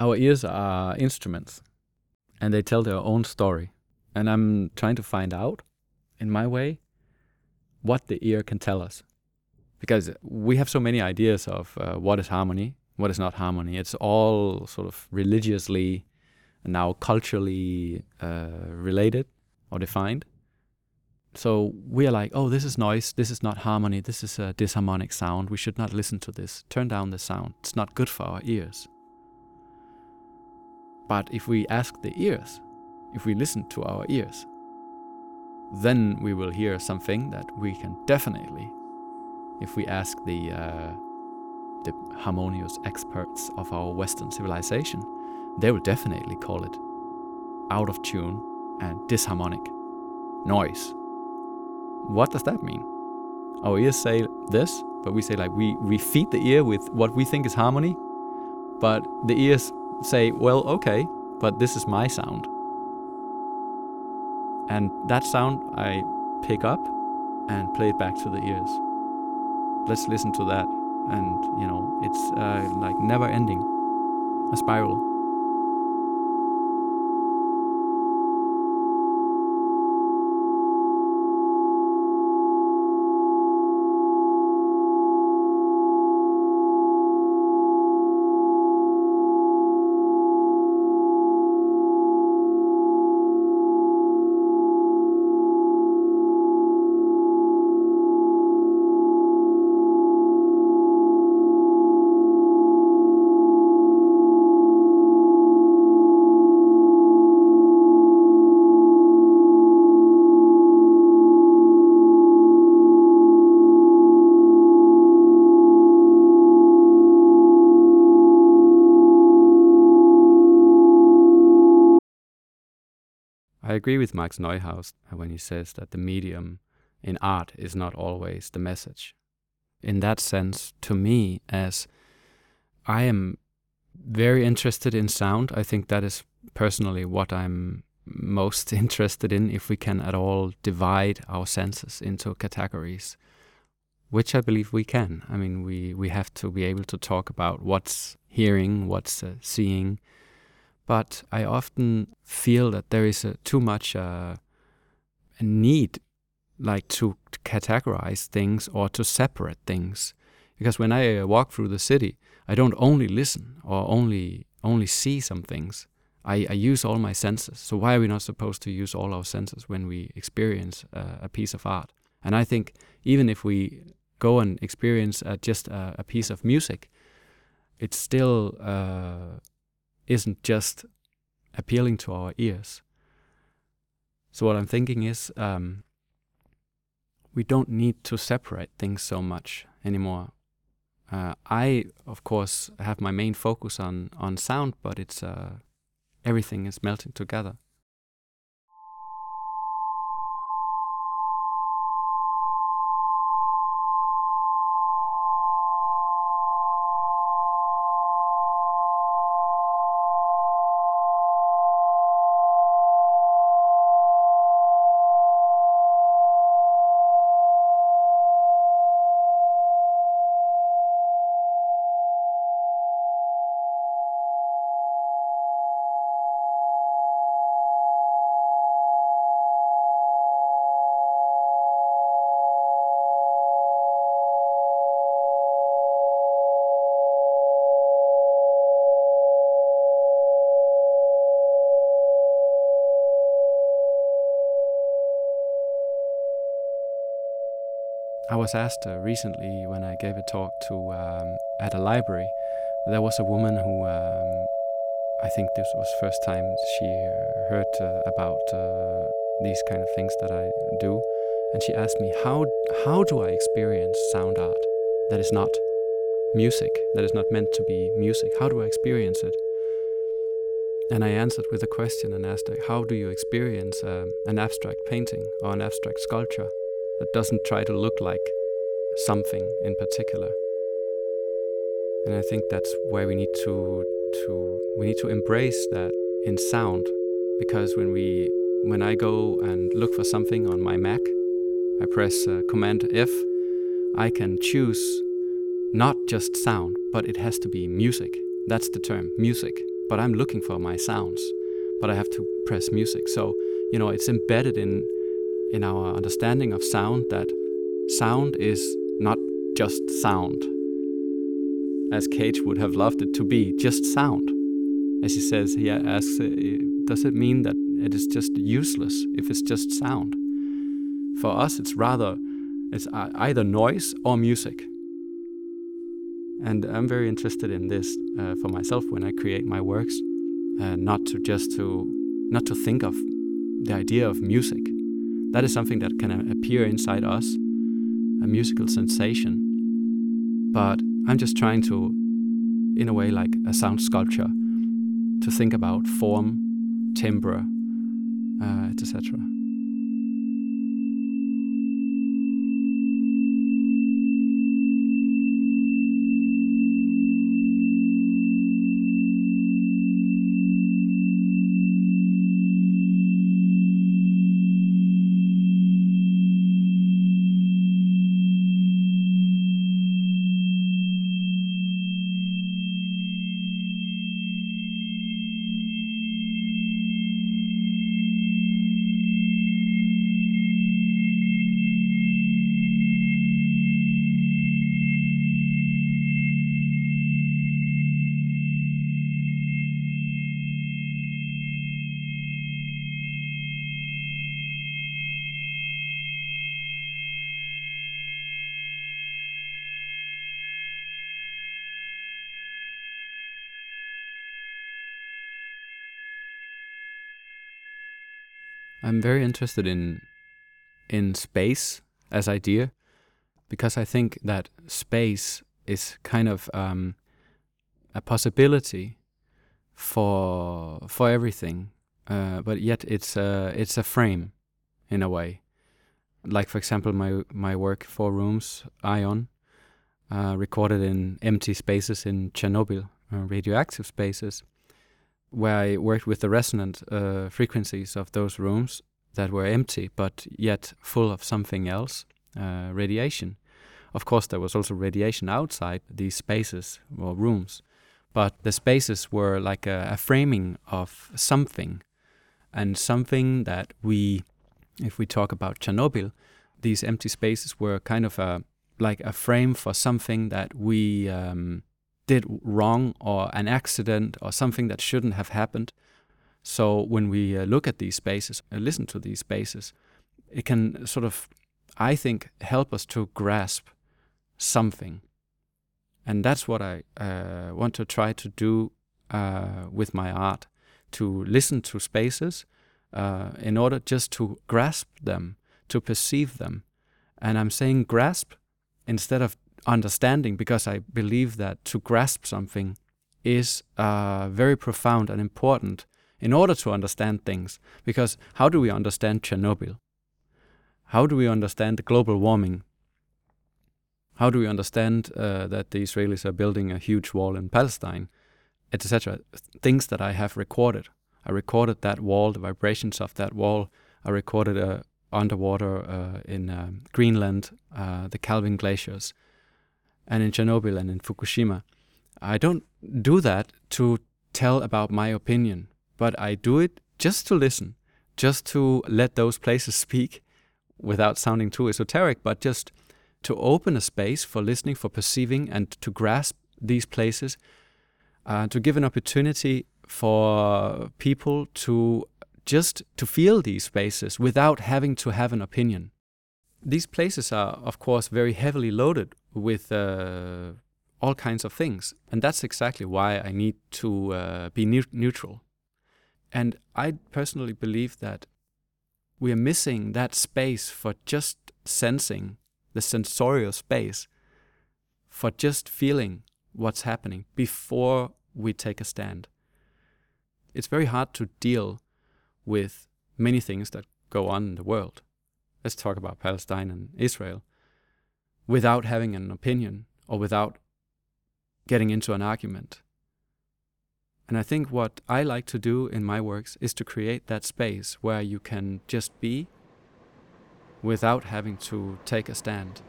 our ears are instruments and they tell their own story. And I'm trying to find out, in my way, what the ear can tell us. Because we have so many ideas of uh, what is harmony, what is not harmony. It's all sort of religiously and now culturally uh, related or defined. So we are like, oh, this is noise, this is not harmony, this is a disharmonic sound. We should not listen to this. Turn down the sound. It's not good for our ears. But if we ask the ears, if we listen to our ears, then we will hear something that we can definitely, if we ask the uh, the harmonious experts of our Western civilization, they will definitely call it out of tune and disharmonic noise. What does that mean? Our ears say this, but we say like we, we feed the ear with what we think is harmony, but the ears say, well, okay, but this is my sound. And that sound I pick up and play it back to the ears. Let's listen to that. And, you know, it's uh, like never ending, a spiral. Agree with Max Neuhaus when he says that the medium in art is not always the message. In that sense, to me, as I am very interested in sound, I think that is personally what I'm most interested in if we can at all divide our senses into categories, which I believe we can. I mean, we, we have to be able to talk about what's hearing, what's uh, seeing, but I often feel that there is a, too much uh, a need, like to, to, categorize things or to separate things. Because when I uh, walk through the city, I don't only listen or only only see some things. I, I use all my senses. So why are we not supposed to use all our senses when we experience uh, a piece of art? And I think even if we go and experience uh, just a, a, piece of music, it's still uh, isn't just appealing to our ears. So, what I'm thinking is um, we don't need to separate things so much anymore. Uh, I, of course, have my main focus on, on sound, but it's uh, everything is melting together. Was asked uh, recently when I gave a talk to um, at a library. There was a woman who um, I think this was first time she uh, heard uh, about uh, these kind of things that I do, and she asked me how how do I experience sound art that is not music, that is not meant to be music. How do I experience it? And I answered with a question and asked her, how do you experience um, an abstract painting or an abstract sculpture? That doesn't try to look like something in particular. And I think that's where we need to to we need to embrace that in sound because when we when I go and look for something on my Mac, I press uh, Command F, I can choose not just sound, but it has to be music. That's the term, music. but I'm looking for my sounds, but I have to press music. So, you know, it's embedded in in our understanding of sound that sound is not just sound, as Cage would have loved it to be, just sound. As he says, he asks, uh, does it mean that it is just useless if it's just sound? For us, it's rather it's either noise or music. And I'm very interested in this uh, for myself when I create my works, uh, not to just to not to think of the idea of music. That is something that can appear inside us, a musical sensation. But I'm just trying to, in a way, like a sound sculpture, to think about form, timbre, uh, etc. interested in in space as idea because I think that space is kind of um, a possibility for for everything, uh, but yet it's a it's a frame in a way. Like for example, my my work Four Rooms AION, uh, recorded in empty spaces in Chernobyl, uh, radioactive spaces, where I worked with the resonant uh, frequencies of those rooms that were empty but yet full of something else, uh, radiation. Of course, there was also radiation outside these spaces or rooms, but the spaces were like a, a framing of something, and something that we, if we talk about Chernobyl, these empty spaces were kind of a like a frame for something that we um, did wrong or an accident or something that shouldn't have happened. So when we uh, look at these spaces, uh, listen to these spaces, it can sort of, I think, help us to grasp something. And that's what I uh, want to try to do uh, with my art to listen to spaces uh, in order just to grasp them, to perceive them. And I'm saying grasp instead of understanding because I believe that to grasp something is uh, very profound and important in order to understand things. Because how do we understand Chernobyl? How do we understand the global warming? How do we understand uh, that the Israelis are building a huge wall in Palestine, etc.? Things that I have recorded. I recorded that wall, the vibrations of that wall. I recorded uh, underwater uh, in um, Greenland, uh, the calving glaciers and in Chernobyl and in Fukushima. I don't do that to tell about my opinion, but I do it just to listen, just to let those places speak without sounding too esoteric, but just to open a space for listening, for perceiving, and to grasp these places, uh, to give an opportunity for people to just to feel these spaces without having to have an opinion. These places are, of course, very heavily loaded with uh, all kinds of things. And that's exactly why I need to uh, be ne- neutral. And I personally believe that we are missing that space for just sensing the sensorial space, for just feeling what's happening before we take a stand. It's very hard to deal with many things that go on in the world. Let's talk about Palestine and Israel without having an opinion or without getting into an argument. And I think what I like to do in my works is to create that space where you can just be without having to take a stand.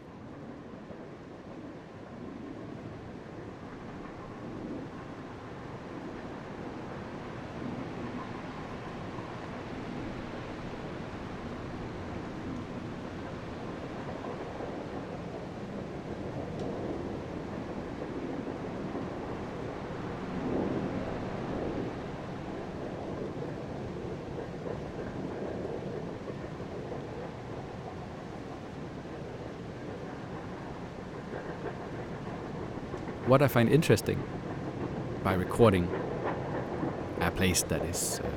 What I find interesting by recording a place that is uh,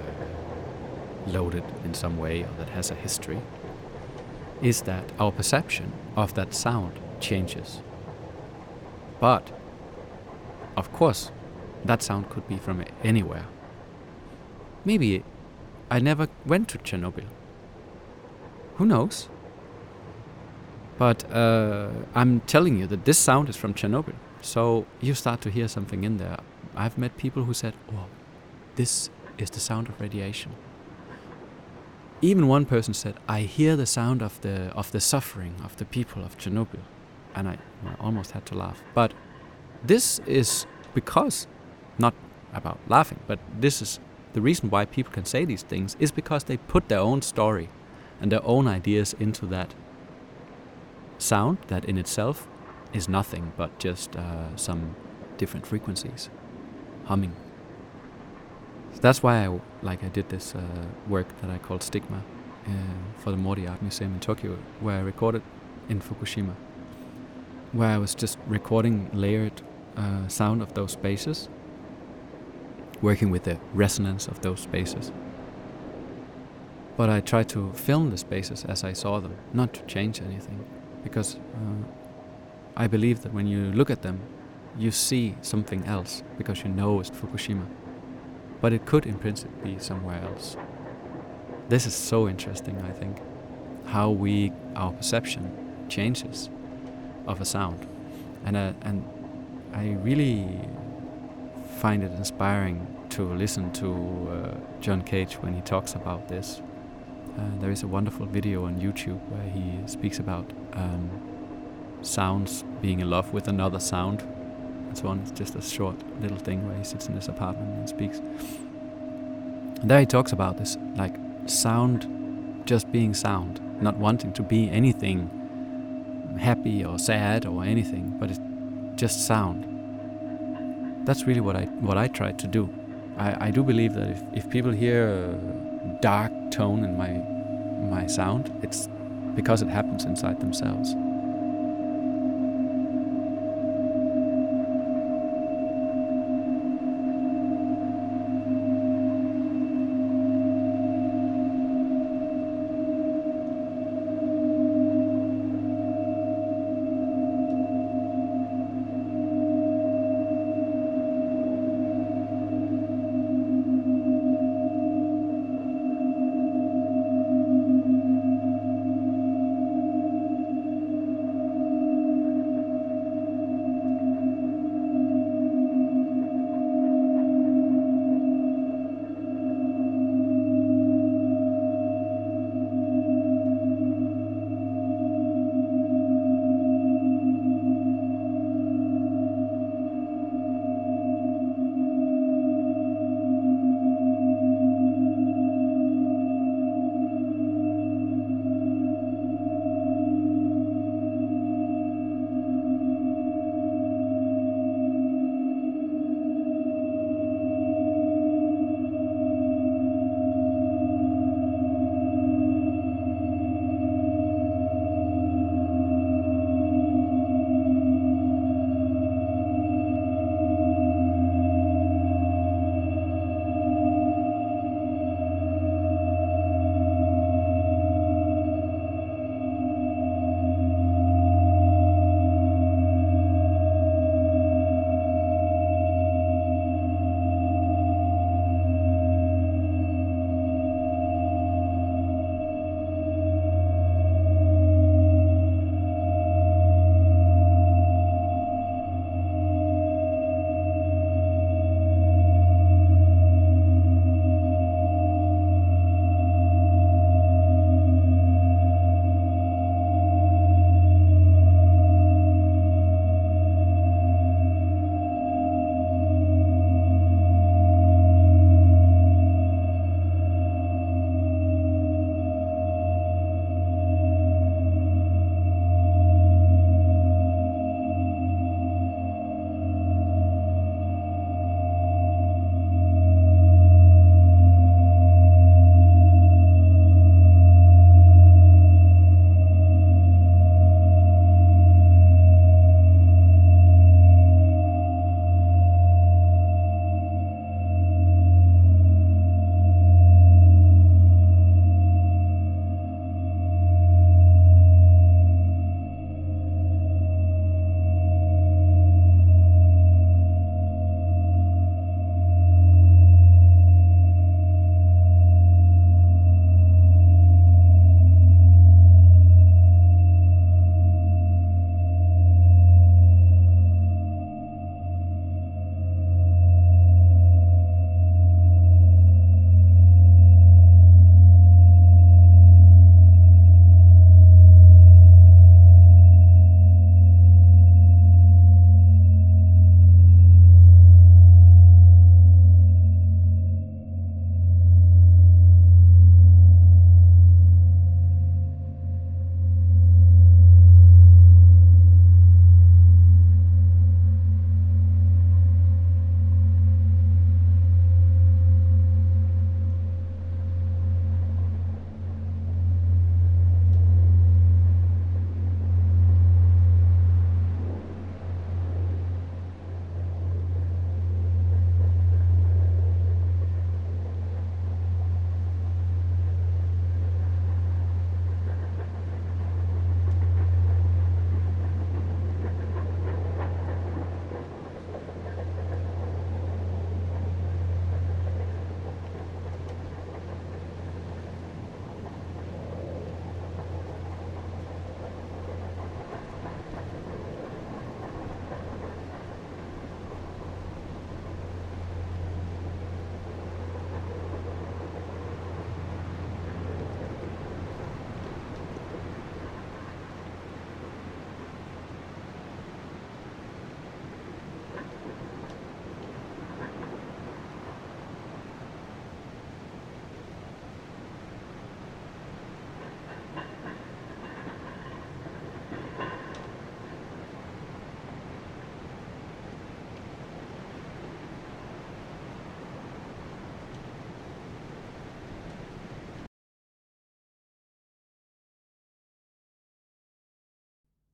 loaded in some way or that has a history is that our perception of that sound changes. But, of course, that sound could be from anywhere. Maybe I never went to Chernobyl. Who knows? But uh, I'm telling you that this sound is from Chernobyl. So you start to hear something in there. I've met people who said, oh, this is the sound of radiation. Even one person said, I hear the sound of the, of the suffering of the people of Chernobyl. And I, I almost had to laugh. But this is because, not about laughing, but this is the reason why people can say these things is because they put their own story and their own ideas into that sound that in itself is nothing but just uh, some different frequencies humming. So that's why I like I did this uh, work that I called Stigma uh, for the Mori Art Museum in Tokyo, where I recorded in Fukushima, where I was just recording layered uh, sound of those spaces, working with the resonance of those spaces. But I tried to film the spaces as I saw them, not to change anything because uh, I believe that when you look at them, you see something else because you know it's Fukushima. But it could, in principle, be somewhere else. This is so interesting, I think, how we, our perception changes of a sound. And, uh, and I really find it inspiring to listen to uh, John Cage when he talks about this uh, there is a wonderful video on YouTube where he speaks about um, sounds being in love with another sound and so on. It's just a short little thing where he sits in his apartment and speaks. And there he talks about this, like sound just being sound, not wanting to be anything happy or sad or anything, but it's just sound. That's really what I what I try to do. I, I do believe that if, if people hear a dark tone in my my sound, it's because it happens inside themselves.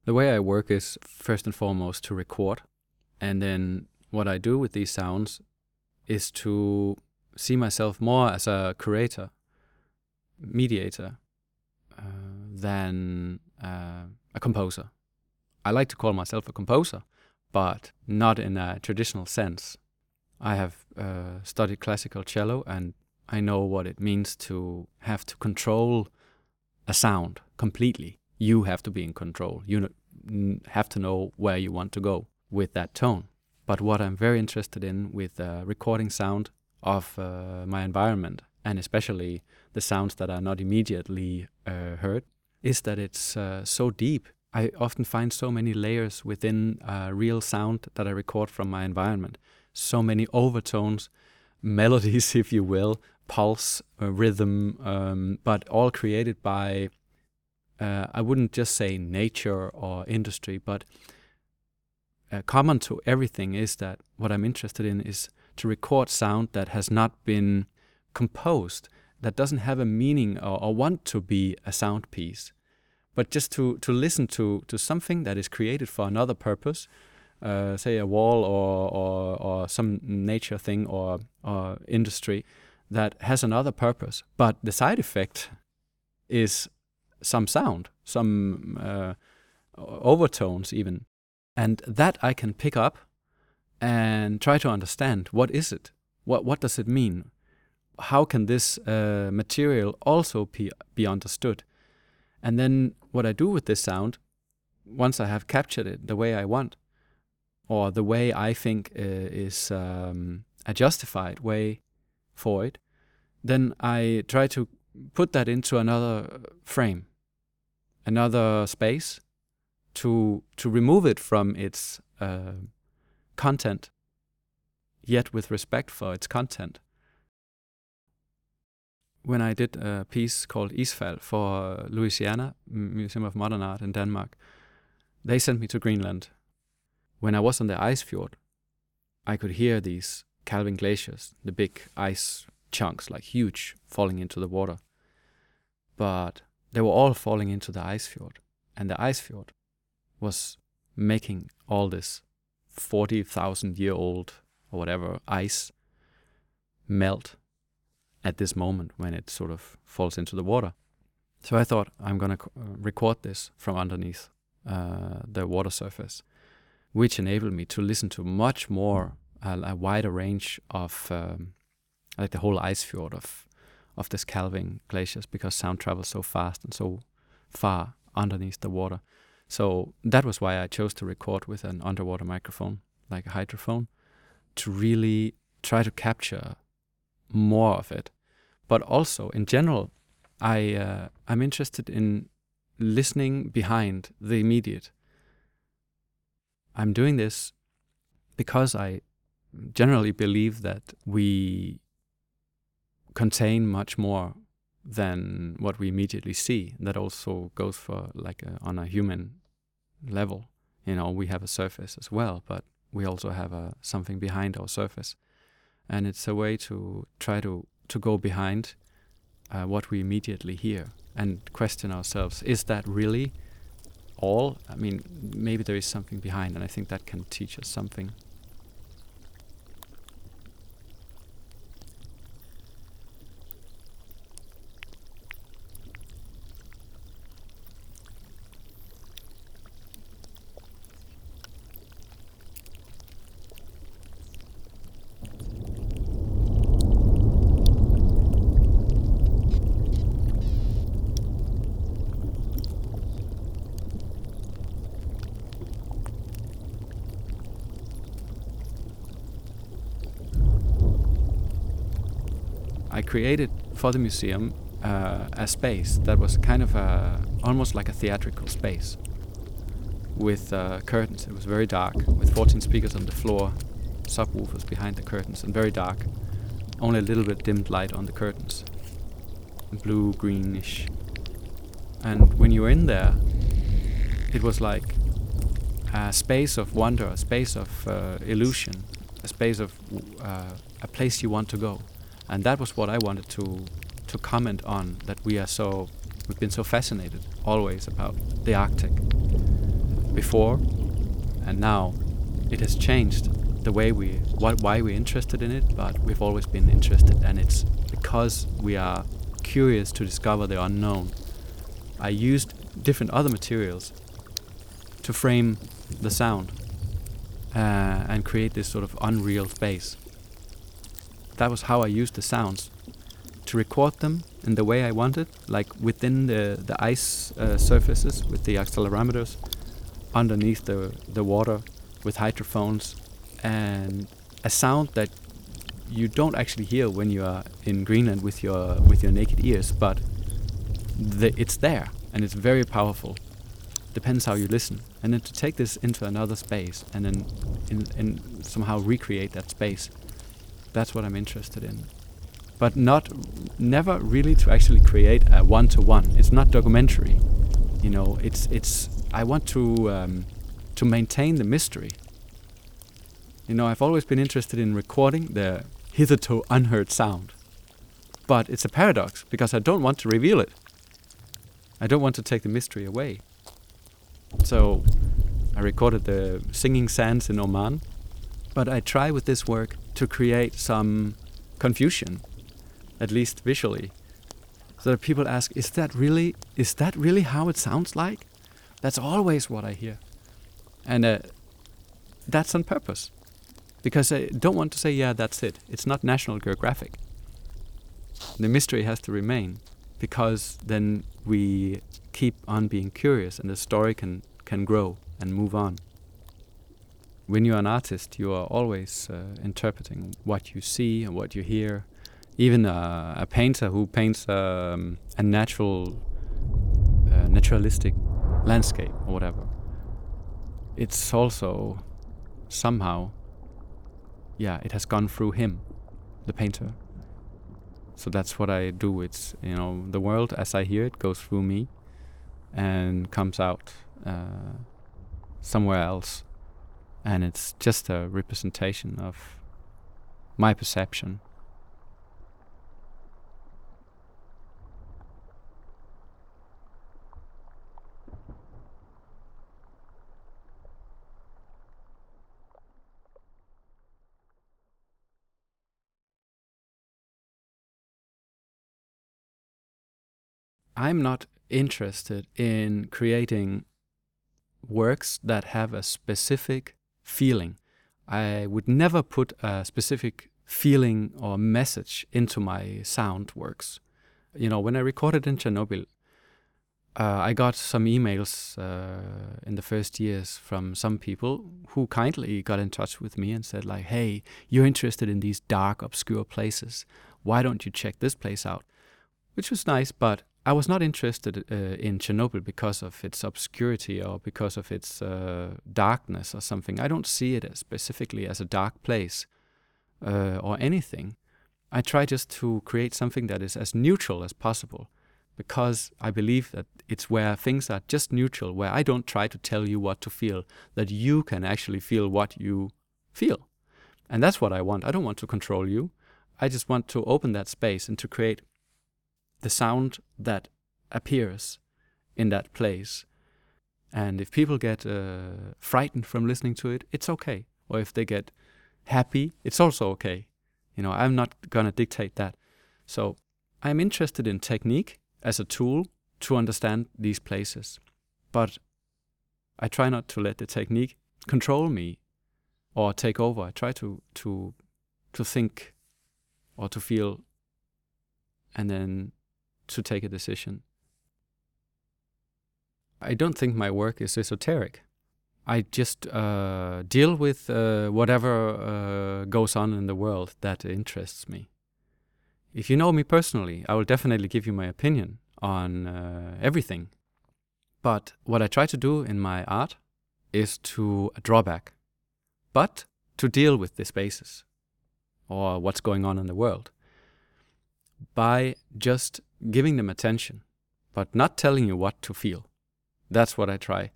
The way I work is first and foremost to record. And then what I do with these sounds is to see myself more as a curator, mediator, uh, than uh, a composer. I like to call myself a composer, but not in a traditional sense. I have uh, studied classical cello and I know what it means to have to control a sound completely. You have to be in control. You have to know where you want to go with that tone. But what I'm very interested in with uh, recording sound of uh, my environment, and especially the sounds that are not immediately uh, heard, is that it's uh, so deep. I often find so many layers within real sound that I record from my environment. So many overtones, melodies, if you will, pulse, uh, rhythm, um, but all created by, uh, I wouldn't just say nature or industry, but uh, common to everything is that what I'm interested in is to record sound that has not been composed, that doesn't have a meaning or, or want to be a sound piece, but just to, to listen to, to something that is created for another purpose, uh, say a wall or, or, or some nature thing or, or industry, that has another purpose, but the side effect is some sound, some uh, overtones even, and that I can pick up and try to understand what is it, what what does it mean, how can this uh, material also be, be understood, and then what I do with this sound, once I have captured it the way I want, or the way I think uh, is um, a justified way for it, then I try to put that into another frame, another space, to to remove it from its uh, content, yet with respect for its content. When I did a piece called Isfald for Louisiana Museum of Modern Art in Denmark, they sent me to Greenland. When I was on the ice fjord, I could hear these calving glaciers, the big ice chunks, like huge, falling into the water. But they were all falling into the ice fjord. And the ice fjord was making all this 40,000 year old or whatever ice melt at this moment when it sort of falls into the water. So I thought I'm going to uh, record this from underneath uh, the water surface, which enabled me to listen to much more, uh, a wider range of um, like the whole ice fjord of of this calving glaciers because sound travels so fast and so far underneath the water. So that was why I chose to record with an underwater microphone, like a hydrophone, to really try to capture more of it. But also, in general, I uh, I'm interested in listening behind the immediate. I'm doing this because I generally believe that we contain much more than what we immediately see. That also goes for like a, on a human level. You know, we have a surface as well, but we also have a something behind our surface, and it's a way to try to to go behind uh, what we immediately hear and question ourselves: Is that really all? I mean, maybe there is something behind, and I think that can teach us something. I created for the museum uh, a space that was kind of a, almost like a theatrical space with uh, curtains. It was very dark, with 14 speakers on the floor, subwoofers behind the curtains, and very dark. Only a little bit dimmed light on the curtains, blue greenish. And when you were in there, it was like a space of wonder, a space of uh, illusion, a space of uh, a place you want to go and that was what I wanted to to comment on that we are so we've been so fascinated always about the Arctic before and now. It has changed the way we why we're interested in it but we've always been interested and it's because we are curious to discover the unknown. I used different other materials to frame the sound uh, and create this sort of unreal space that was how i used the sounds to record them in the way I wanted, like within the, the ice uh, surfaces with the accelerometers, underneath the, the water with hydrophones, and a sound that you don't actually hear when you are in Greenland with your with your naked ears, but the, it's there and it's very powerful. Depends how you listen, and then to take this into another space and then in, in somehow recreate that space. That's what I'm interested in but not never really to actually create a one to one. It's not documentary, you know. It's it's I want to um, to maintain the mystery. You know, I've always been interested in recording the hitherto unheard sound, but it's a paradox because I don't want to reveal it. I don't want to take the mystery away. So I recorded the singing sands in Oman, but I try with this work to create some confusion at least visually. So that people ask, is that really is that really how it sounds like? That's always what I hear, and uh, that's on purpose, because I don't want to say, yeah, that's it. It's not National Geographic. The mystery has to remain, because then we keep on being curious, and the story can can grow and move on. When you're an artist, you are always uh, interpreting what you see and what you hear even a, a painter who paints um, a natural, uh, naturalistic landscape or whatever, it's also somehow, yeah, it has gone through him, the painter. So that's what I do. It's you know the world as I hear it goes through me, and comes out uh, somewhere else, and it's just a representation of my perception. I'm not interested in creating works that have a specific feeling. I would never put a specific feeling or message into my sound works. You know, when I recorded in Chernobyl, uh, I got some emails uh, in the first years from some people who kindly got in touch with me and said, like, "Hey, you're interested in these dark, obscure places. Why don't you check this place out?" Which was nice, but I was not interested uh, in Chernobyl because of its obscurity or because of its uh, darkness or something. I don't see it as specifically as a dark place uh, or anything. I try just to create something that is as neutral as possible because I believe that it's where things are just neutral, where I don't try to tell you what to feel, that you can actually feel what you feel. And that's what I want. I don't want to control you. I just want to open that space and to create the sound that appears in that place. And if people get uh, frightened from listening to it, it's okay. Or if they get happy, it's also okay. You know, I'm not going to dictate that. So I'm interested in technique as a tool to understand these places. But I try not to let the technique control me or take over. I try to to to think or to feel and then to take a decision. I don't think my work is esoteric. I just uh, deal with uh, whatever uh, goes on in the world that interests me. If you know me personally, I will definitely give you my opinion on uh, everything. But what I try to do in my art is to draw back, but to deal with the spaces or what's going on in the world by just giving them attention, but not telling you what to feel. That's what I try.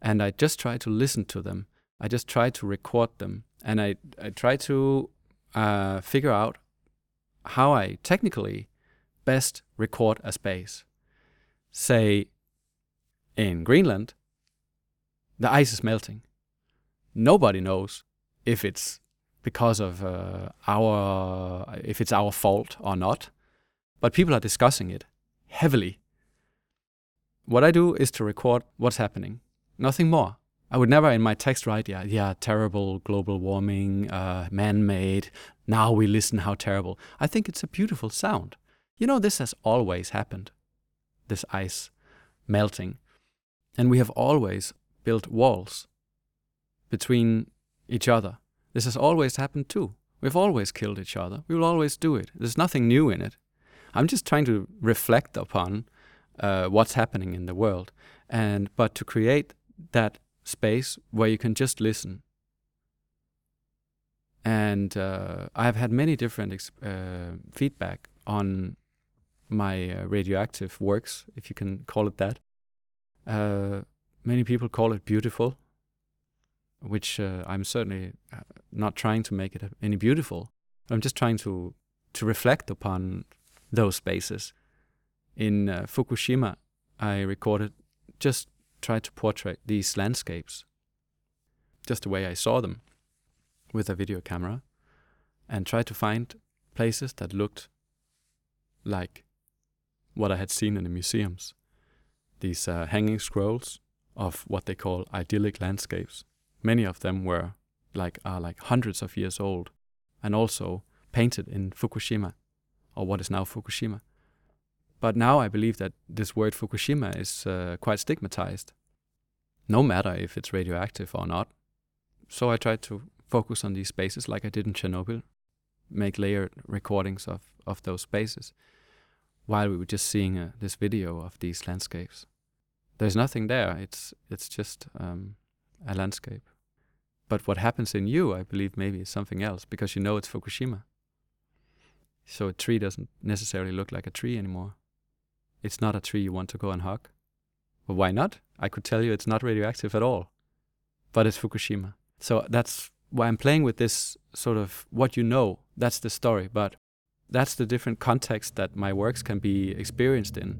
And I just try to listen to them. I just try to record them. And I, I try to uh, figure out how I technically best record a space. Say, in Greenland, the ice is melting. Nobody knows if it's because of uh, our if it's our fault or not, but people are discussing it heavily. What I do is to record what's happening, nothing more. I would never in my text write, yeah, yeah, terrible global warming, uh, man-made. Now we listen how terrible. I think it's a beautiful sound. You know, this has always happened. This ice melting, and we have always built walls between each other. This has always happened too. We've always killed each other. We will always do it. There's nothing new in it. I'm just trying to reflect upon uh, what's happening in the world, and but to create that space where you can just listen. And uh, I've had many different uh, feedback on my uh, radioactive works, if you can call it that. Uh, many people call it beautiful, which uh, I'm certainly not trying to make it any beautiful. I'm just trying to to reflect upon those spaces. In Fukushima, I recorded just tried to portray these landscapes just the way I saw them with a video camera and tried to find places that looked like what I had seen in the museums. These uh, hanging scrolls of what they call idyllic landscapes. Many of them were like are like hundreds of years old and also painted in Fukushima or what is now Fukushima. But now I believe that this word Fukushima is uh, quite stigmatized, no matter if it's radioactive or not. So I tried to focus on these spaces like I did in Chernobyl, make layered recordings of, of those spaces while we were just seeing uh, this video of these landscapes. There's nothing there, it's, it's just um, a landscape. But what happens in you, I believe, maybe is something else because you know it's Fukushima. So a tree doesn't necessarily look like a tree anymore it's not a tree you want to go and hug. Well, why not? I could tell you it's not radioactive at all, but it's Fukushima. So that's why I'm playing with this sort of what you know. That's the story, but that's the different context that my works can be experienced in.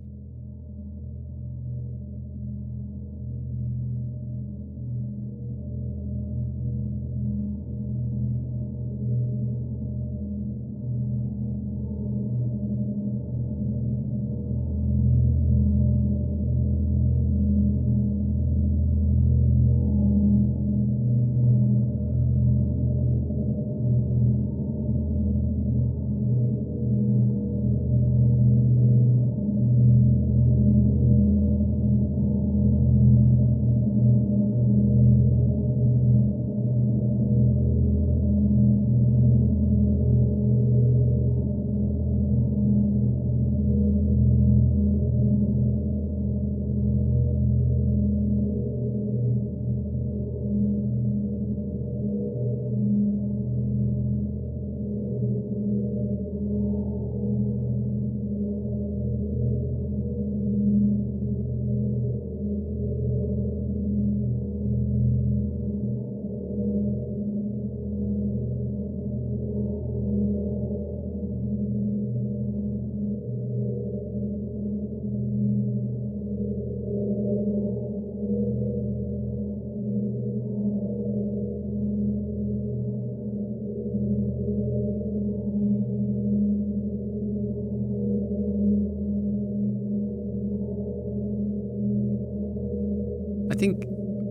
Think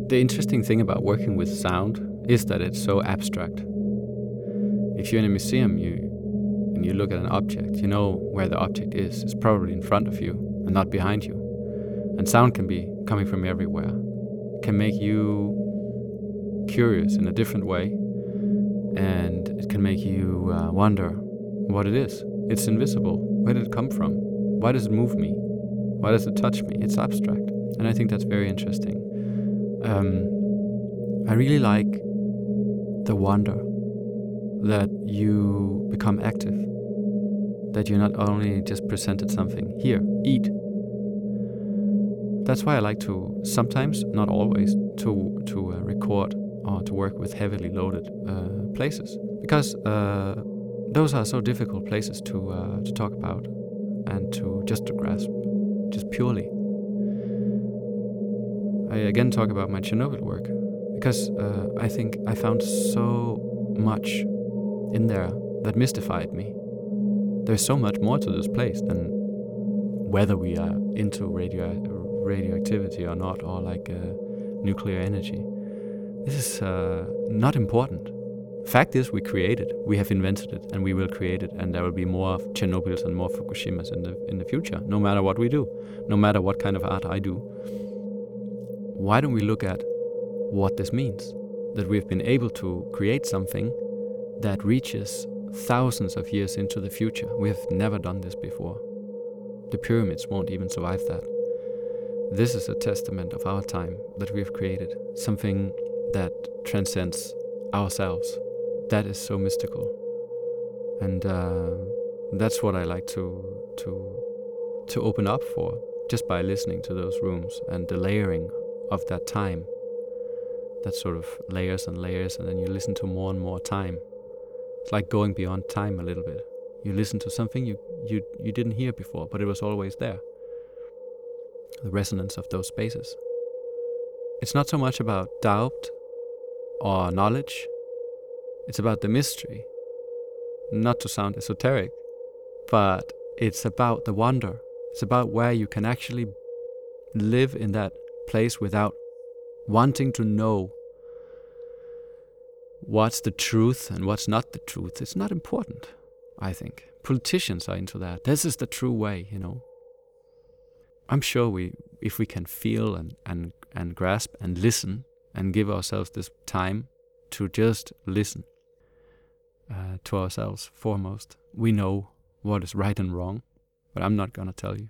the interesting thing about working with sound is that it's so abstract. If you're in a museum, you and you look at an object, you know where the object is. It's probably in front of you and not behind you. And sound can be coming from everywhere. It can make you curious in a different way, and it can make you uh, wonder what it is. It's invisible. Where did it come from? Why does it move me? Why does it touch me? It's abstract. And I think that's very interesting. Um, I really like the wonder that you become active, that you not only just presented something, here, eat. That's why I like to sometimes, not always, to to uh, record or to work with heavily loaded uh, places because uh, those are so difficult places to uh, to talk about and to just to grasp, just purely. I again talk about my Chernobyl work because uh, I think I found so much in there that mystified me. There's so much more to this place than whether we are into radio radioactivity or not, or like uh, nuclear energy. This is uh, not important. Fact is, we created, we have invented it, and we will create it, and there will be more Chernobyls and more Fukushimas in the in the future. No matter what we do, no matter what kind of art I do. Why don't we look at what this means? That we've been able to create something that reaches thousands of years into the future. We have never done this before. The pyramids won't even survive that. This is a testament of our time that we have created, something that transcends ourselves. That is so mystical. And uh, that's what I like to, to, to open up for just by listening to those rooms and the layering of that time. That sort of layers and layers, and then you listen to more and more time. It's like going beyond time a little bit. You listen to something you, you, you didn't hear before, but it was always there the resonance of those spaces. It's not so much about doubt or knowledge, it's about the mystery. Not to sound esoteric, but it's about the wonder. It's about where you can actually live in that place without wanting to know what's the truth and what's not the truth. It's not important, I think. Politicians are into that. This is the true way, you know. I'm sure we, if we can feel and, and, and grasp and listen and give ourselves this time to just listen uh, to ourselves foremost, we know what is right and wrong, but I'm not going to tell you.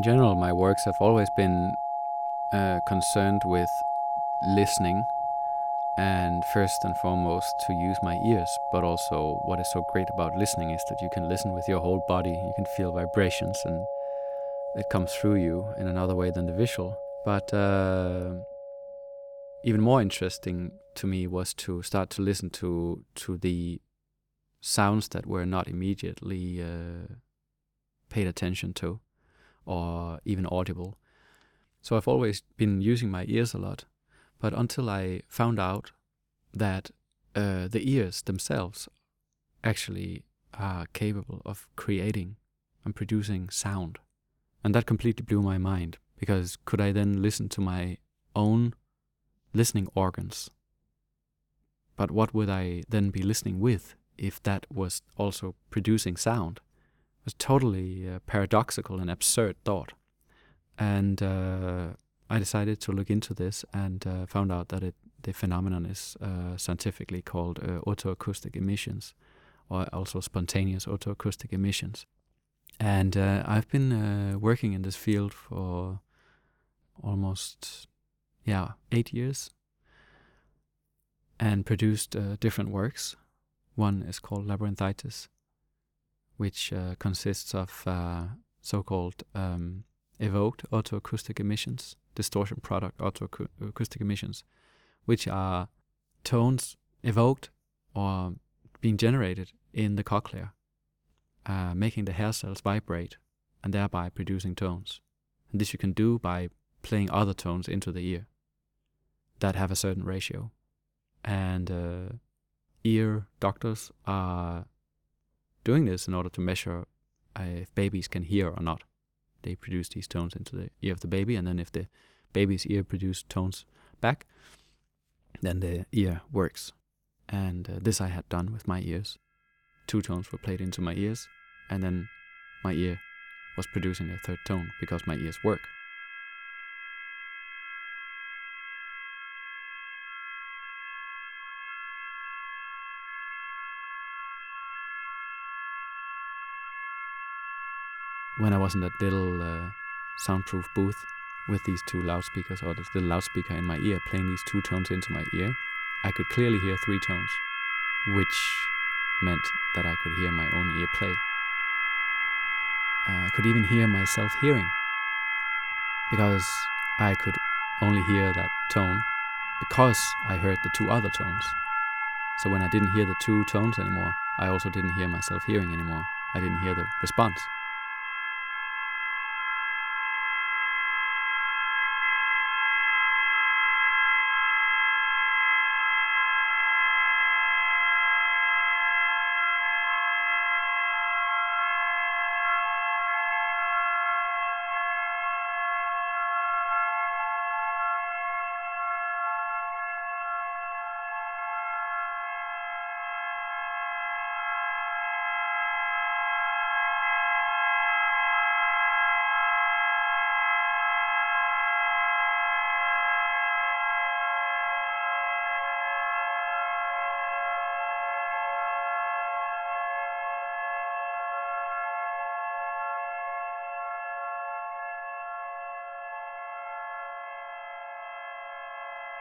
In general, my works have always been uh, concerned with listening and first and foremost to use my ears. But also, what is so great about listening is that you can listen with your whole body. You can feel vibrations, and it comes through you in another way than the visual. But uh, even more interesting to me was to start to listen to to the sounds that were not immediately uh, paid attention to, or even audible. So I've always been using my ears a lot but until I found out that uh, the ears themselves actually are capable of creating and producing sound. And that completely blew my mind because could I then listen to my own listening organs? But what would I then be listening with if that was also producing sound? Was totally uh, paradoxical and absurd thought. And uh, I decided to look into this and uh, found out that it, the phenomenon is uh, scientifically called uh, otoacoustic emissions, or also spontaneous otoacoustic emissions. And uh, I've been working in this field for almost, yeah, eight years, and produced different works. One is called Labyrinthitis, which consists of so-called um, evoked otoacoustic emissions distortion product otoacoustic emissions, which are tones evoked or being generated in the cochlea, uh, making the hair cells vibrate and thereby producing tones. And this you can do by playing other tones into the ear that have a certain ratio. And uh, ear doctors are doing this in order to measure uh, if babies can hear or not they produce these tones into the ear of the baby, and then if the baby's ear produces tones back, then the ear works. And uh, this I had done with my ears. Two tones were played into my ears, and then my ear was producing a third tone because my ears work. When I was in that little uh, soundproof booth with these two loudspeakers or this little loudspeaker in my ear playing these two tones into my ear, I could clearly hear three tones, which meant that I could hear my own ear play. Uh, I could even hear myself hearing because I could only hear that tone because I heard the two other tones. So when I didn't hear the two tones anymore, I also didn't hear myself hearing anymore. I didn't hear the response.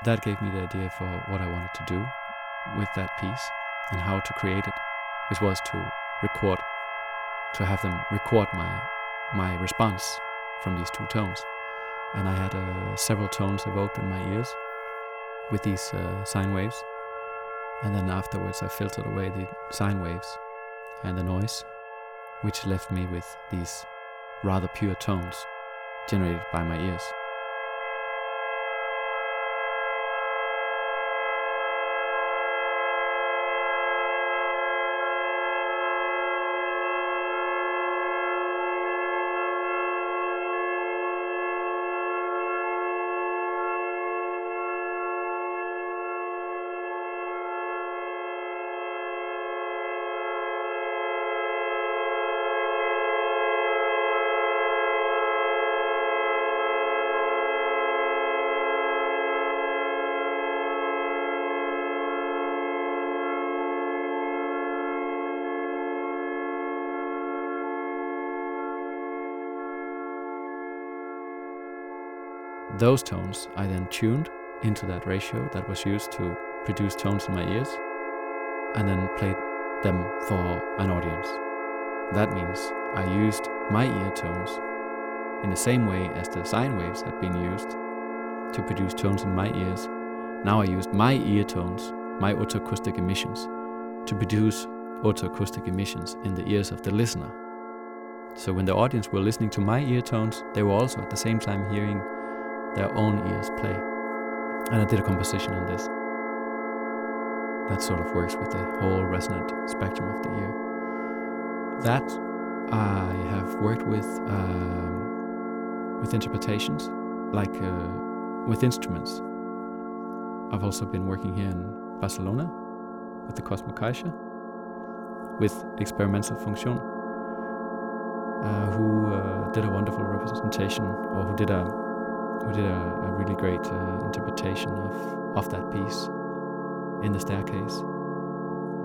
That gave me the idea for what I wanted to do with that piece and how to create it, which was to record, to have them record my my response from these two tones. And I had uh, several tones evoked in my ears with these uh, sine waves. And then afterwards, I filtered away the sine waves and the noise, which left me with these rather pure tones generated by my ears. Those tones I then tuned into that ratio that was used to produce tones in my ears and then played them for an audience. That means I used my ear tones in the same way as the sine waves had been used to produce tones in my ears. Now I used my ear tones, my otoacoustic emissions, to produce otoacoustic emissions in the ears of the listener. So when the audience were listening to my ear tones, they were also at the same time hearing their own ears play. And I did a composition on this. That sort of works with the whole resonant spectrum of the ear. That I have worked with um, with interpretations, like uh, with instruments. I've also been working here in Barcelona with the Cosmo Caixa, with Experimental Function, uh, who uh, did a wonderful representation, or who did a who did a, a really great uh, interpretation of of that piece in the staircase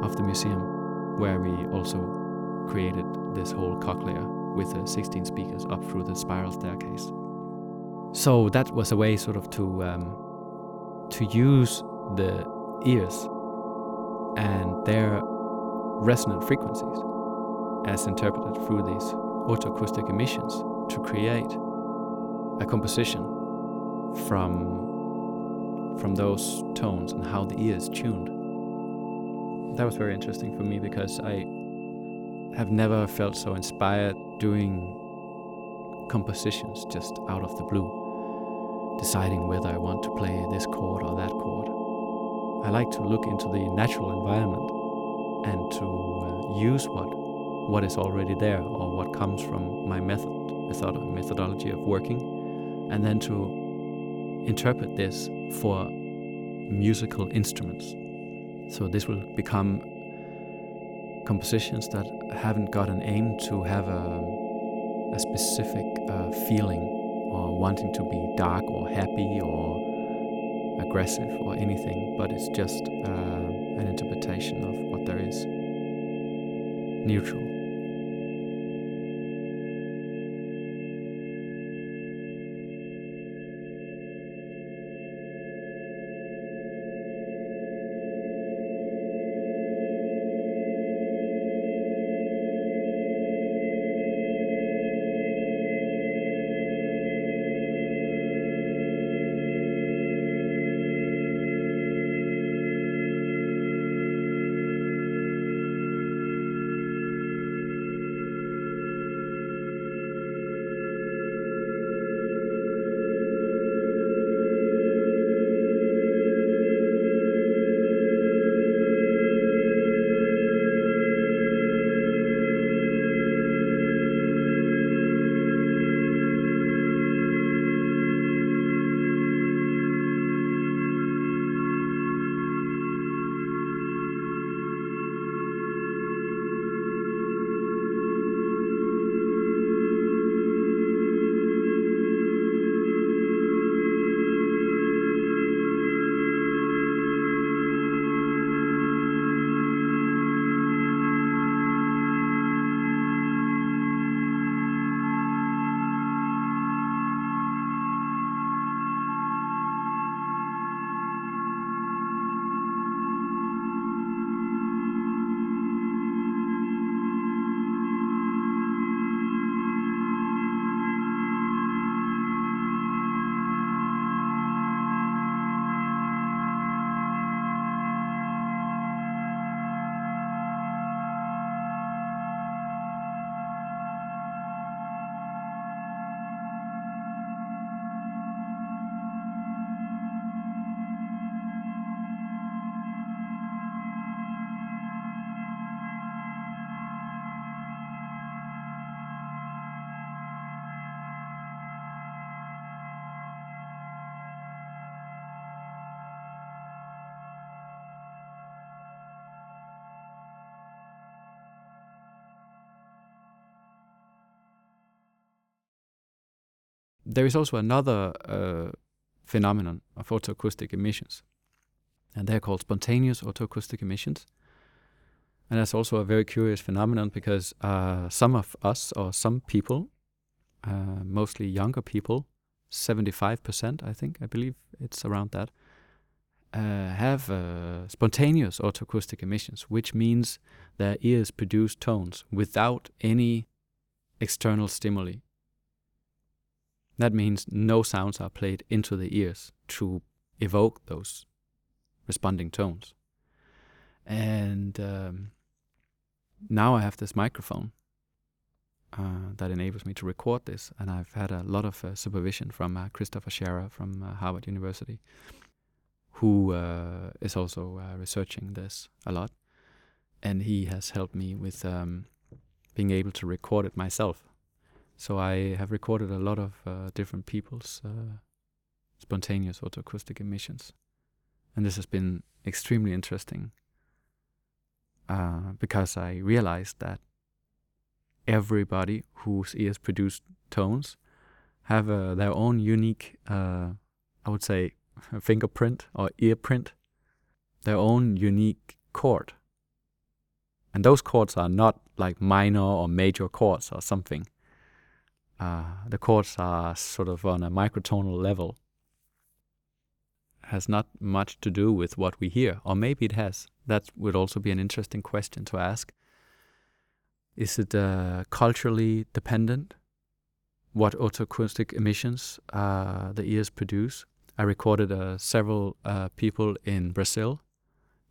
of the museum, where we also created this whole cochlea with uh, 16 speakers up through the spiral staircase. So that was a way, sort of, to um, to use the ears and their resonant frequencies as interpreted through these otoacoustic emissions to create a composition from from those tones and how the ear is tuned. That was very interesting for me because I have never felt so inspired doing compositions just out of the blue, deciding whether I want to play this chord or that chord. I like to look into the natural environment and to uh, use what what is already there or what comes from my method, method methodology of working, and then to interpret this for musical instruments. So this will become compositions that haven't got an aim to have a, a specific uh, feeling or wanting to be dark or happy or aggressive or anything, but it's just uh, an interpretation of what there is. Neutral. There is also another uh, phenomenon of otoacoustic emissions, and they're called spontaneous otoacoustic emissions. And that's also a very curious phenomenon because uh, some of us, or some people, uh, mostly younger people, 75%, I think, I believe it's around that, uh, have uh, spontaneous otoacoustic emissions, which means their ears produce tones without any external stimuli. That means no sounds are played into the ears to evoke those responding tones. And um, now I have this microphone uh, that enables me to record this, and I've had a lot of uh, supervision from uh, Christopher Shera from uh, Harvard University, who uh, is also uh, researching this a lot, and he has helped me with um, being able to record it myself. So I have recorded a lot of different people's spontaneous otoacoustic emissions, and this has been extremely interesting because I realized that everybody whose ears produce tones have uh, their own unique, uh, I would say, fingerprint or earprint, their own unique chord. And those chords are not like minor or major chords or something. Uh, the chords are sort of on a microtonal level. Has not much to do with what we hear, or maybe it has. That would also be an interesting question to ask. Is it uh, culturally dependent? What otoacoustic emissions uh, the ears produce? I recorded uh, several uh, people in Brazil,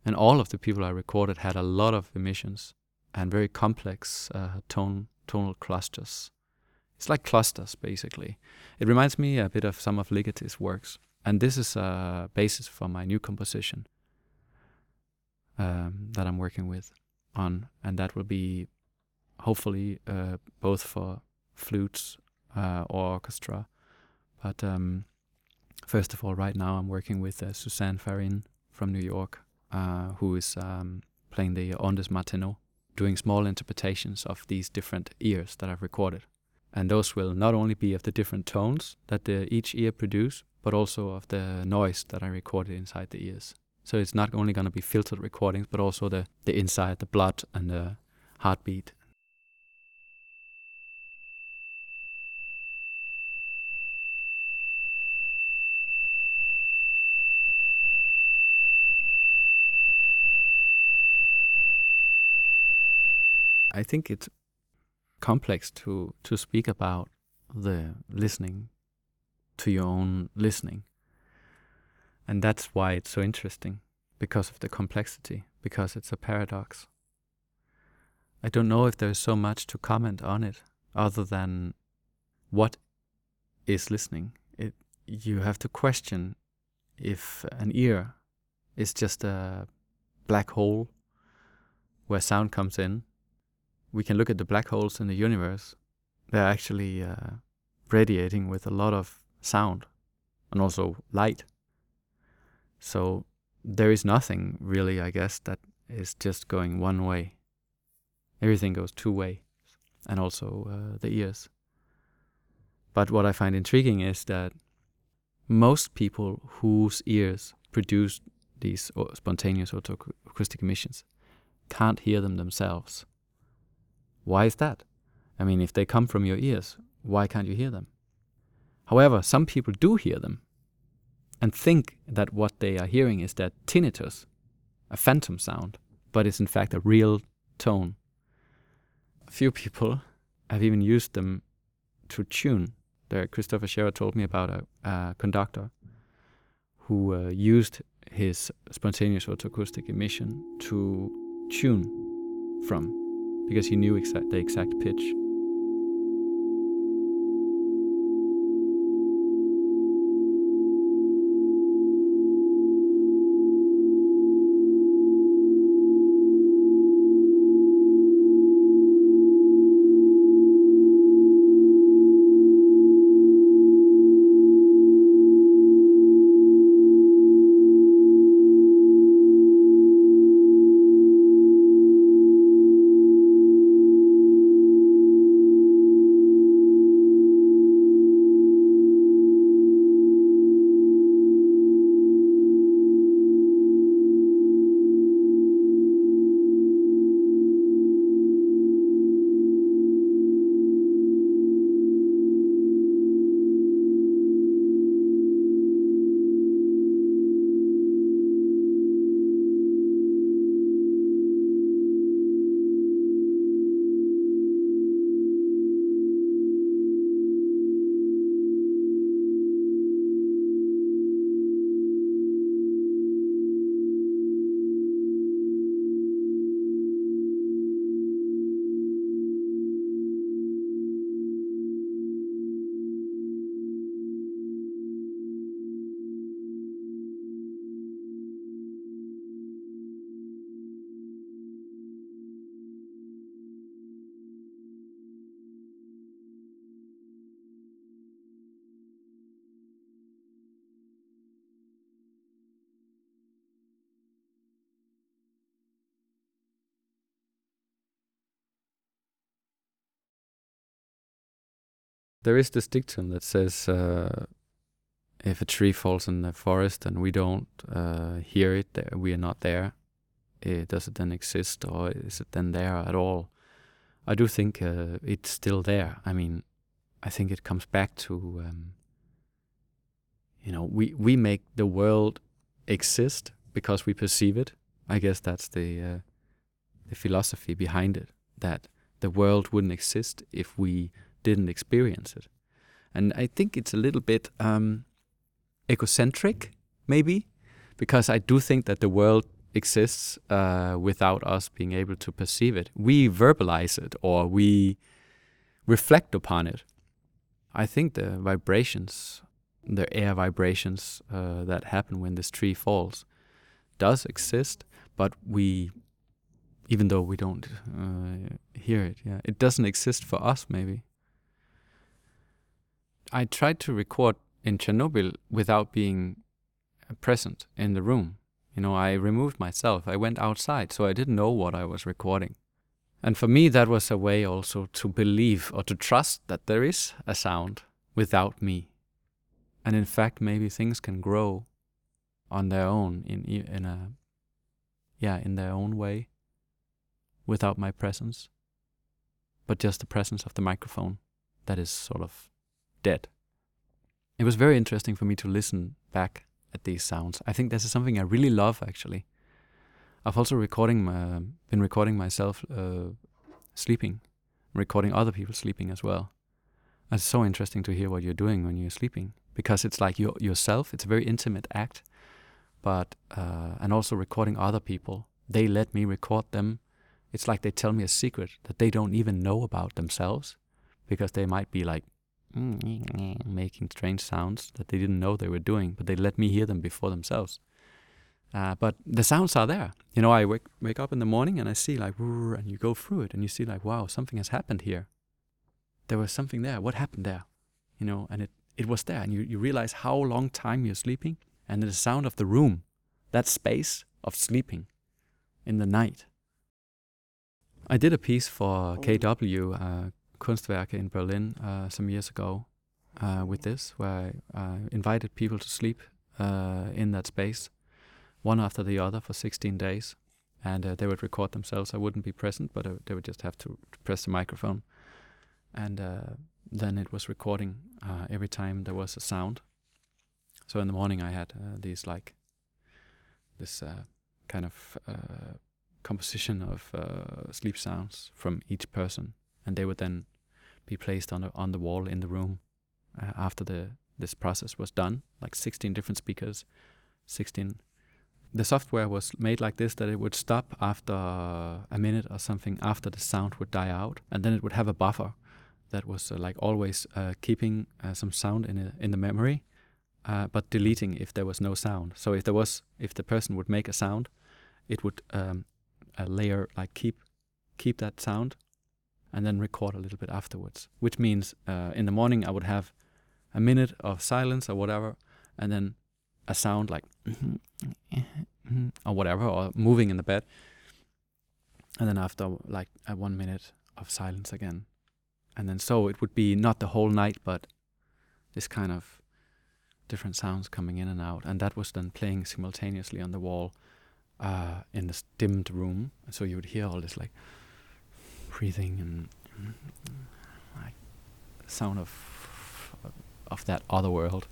and all of the people I recorded had a lot of emissions and very complex tone tonal clusters. It's like clusters, basically. It reminds me a bit of some of Ligeti's works, and this is a basis for my new composition um, that I'm working with on, and that will be hopefully uh, both for flutes uh, or orchestra. But um, first of all, right now I'm working with uh, Suzanne Farrin from New York, uh, who is um, playing the Ondes Martenot, doing small interpretations of these different ears that I've recorded. And those will not only be of the different tones that the, each ear produce, but also of the noise that I recorded inside the ears. So it's not only going to be filtered recordings, but also the, the inside, the blood and the heartbeat I think it's complex to to speak about the listening to your own listening. And that's why it's so interesting because of the complexity, because it's a paradox. I don't know if there's so much to comment on it other than what is listening. It you have to question if an ear is just a black hole where sound comes in we can look at the black holes in the universe. They're actually uh, radiating with a lot of sound and also light. So there is nothing really, I guess, that is just going one way. Everything goes two way, and also uh, the ears. But what I find intriguing is that most people whose ears produce these spontaneous otoacoustic emissions can't hear them themselves. Why is that? I mean, if they come from your ears, why can't you hear them? However, some people do hear them and think that what they are hearing is that tinnitus, a phantom sound, but it's in fact a real tone. A few people have even used them to tune. There, Christopher Shera told me about a, a conductor who uh, used his spontaneous otoacoustic emission to tune from because he knew the exact pitch. There is this dictum that says uh, if a tree falls in the forest and we don't uh, hear it, we are not there. Uh, does it then exist, or is it then there at all? I do think uh, it's still there. I mean, I think it comes back to um, you know we we make the world exist because we perceive it. I guess that's the uh, the philosophy behind it. That the world wouldn't exist if we didn't experience it. And I think it's a little bit um, egocentric, maybe, because I do think that the world exists uh, without us being able to perceive it. We verbalize it or we reflect upon it. I think the vibrations, the air vibrations uh, that happen when this tree falls, does exist, but we, even though we don't uh, hear it, yeah, it doesn't exist for us. Maybe I tried to record in Chernobyl without being present in the room. You know, I removed myself. I went outside, so I didn't know what I was recording. And for me, that was a way also to believe or to trust that there is a sound without me. And in fact, maybe things can grow on their own in in a yeah in their own way without my presence, but just the presence of the microphone that is sort of dead. It was very interesting for me to listen back at these sounds. I think this is something I really love actually. I've also recording my, been recording myself uh, sleeping, recording other people sleeping as well. It's so interesting to hear what you're doing when you're sleeping because it's like you yourself. It's a very intimate act, but uh, and also recording other people. They let me record them. It's like they tell me a secret that they don't even know about themselves because they might be like making strange sounds that they didn't know they were doing, but they let me hear them before themselves. Uh, but the sounds are there. You know, I wake, wake up in the morning and I see like, and you go through it and you see like, wow, something has happened here. There was something there. What happened there? You know, and it, it was there. And you, you realize how long time you're sleeping and the sound of the room, that space of sleeping in the night. I did a piece for KW, uh, Kunstwerke in Berlin uh, some years ago uh, with this, where I uh, invited people to sleep uh, in that space, one after the other for 16 days. And uh, they would record themselves. I wouldn't be present, but they would just have to, press the microphone. And then it was recording every time there was a sound. So in the morning, I had these like this kind of composition of uh, sleep sounds from each person, and they would then be placed on the, on the wall in the room uh, after the this process was done. Like 16 different speakers, 16. The software was made like this that it would stop after a minute or something after the sound would die out, and then it would have a buffer that was uh, like always uh, keeping uh, some sound in a, in the memory, uh, but deleting if there was no sound. So if there was, if the person would make a sound, it would um, a layer like keep keep that sound and then record a little bit afterwards. Which means uh, in the morning I would have a minute of silence or whatever, and then a sound like or whatever, or moving in the bed, and then after like a one minute of silence again, and then so it would be not the whole night, but this kind of different sounds coming in and out, and that was then playing simultaneously on the wall uh, in this dimmed room, so you would hear all this like breathing and, like sound of of that other world.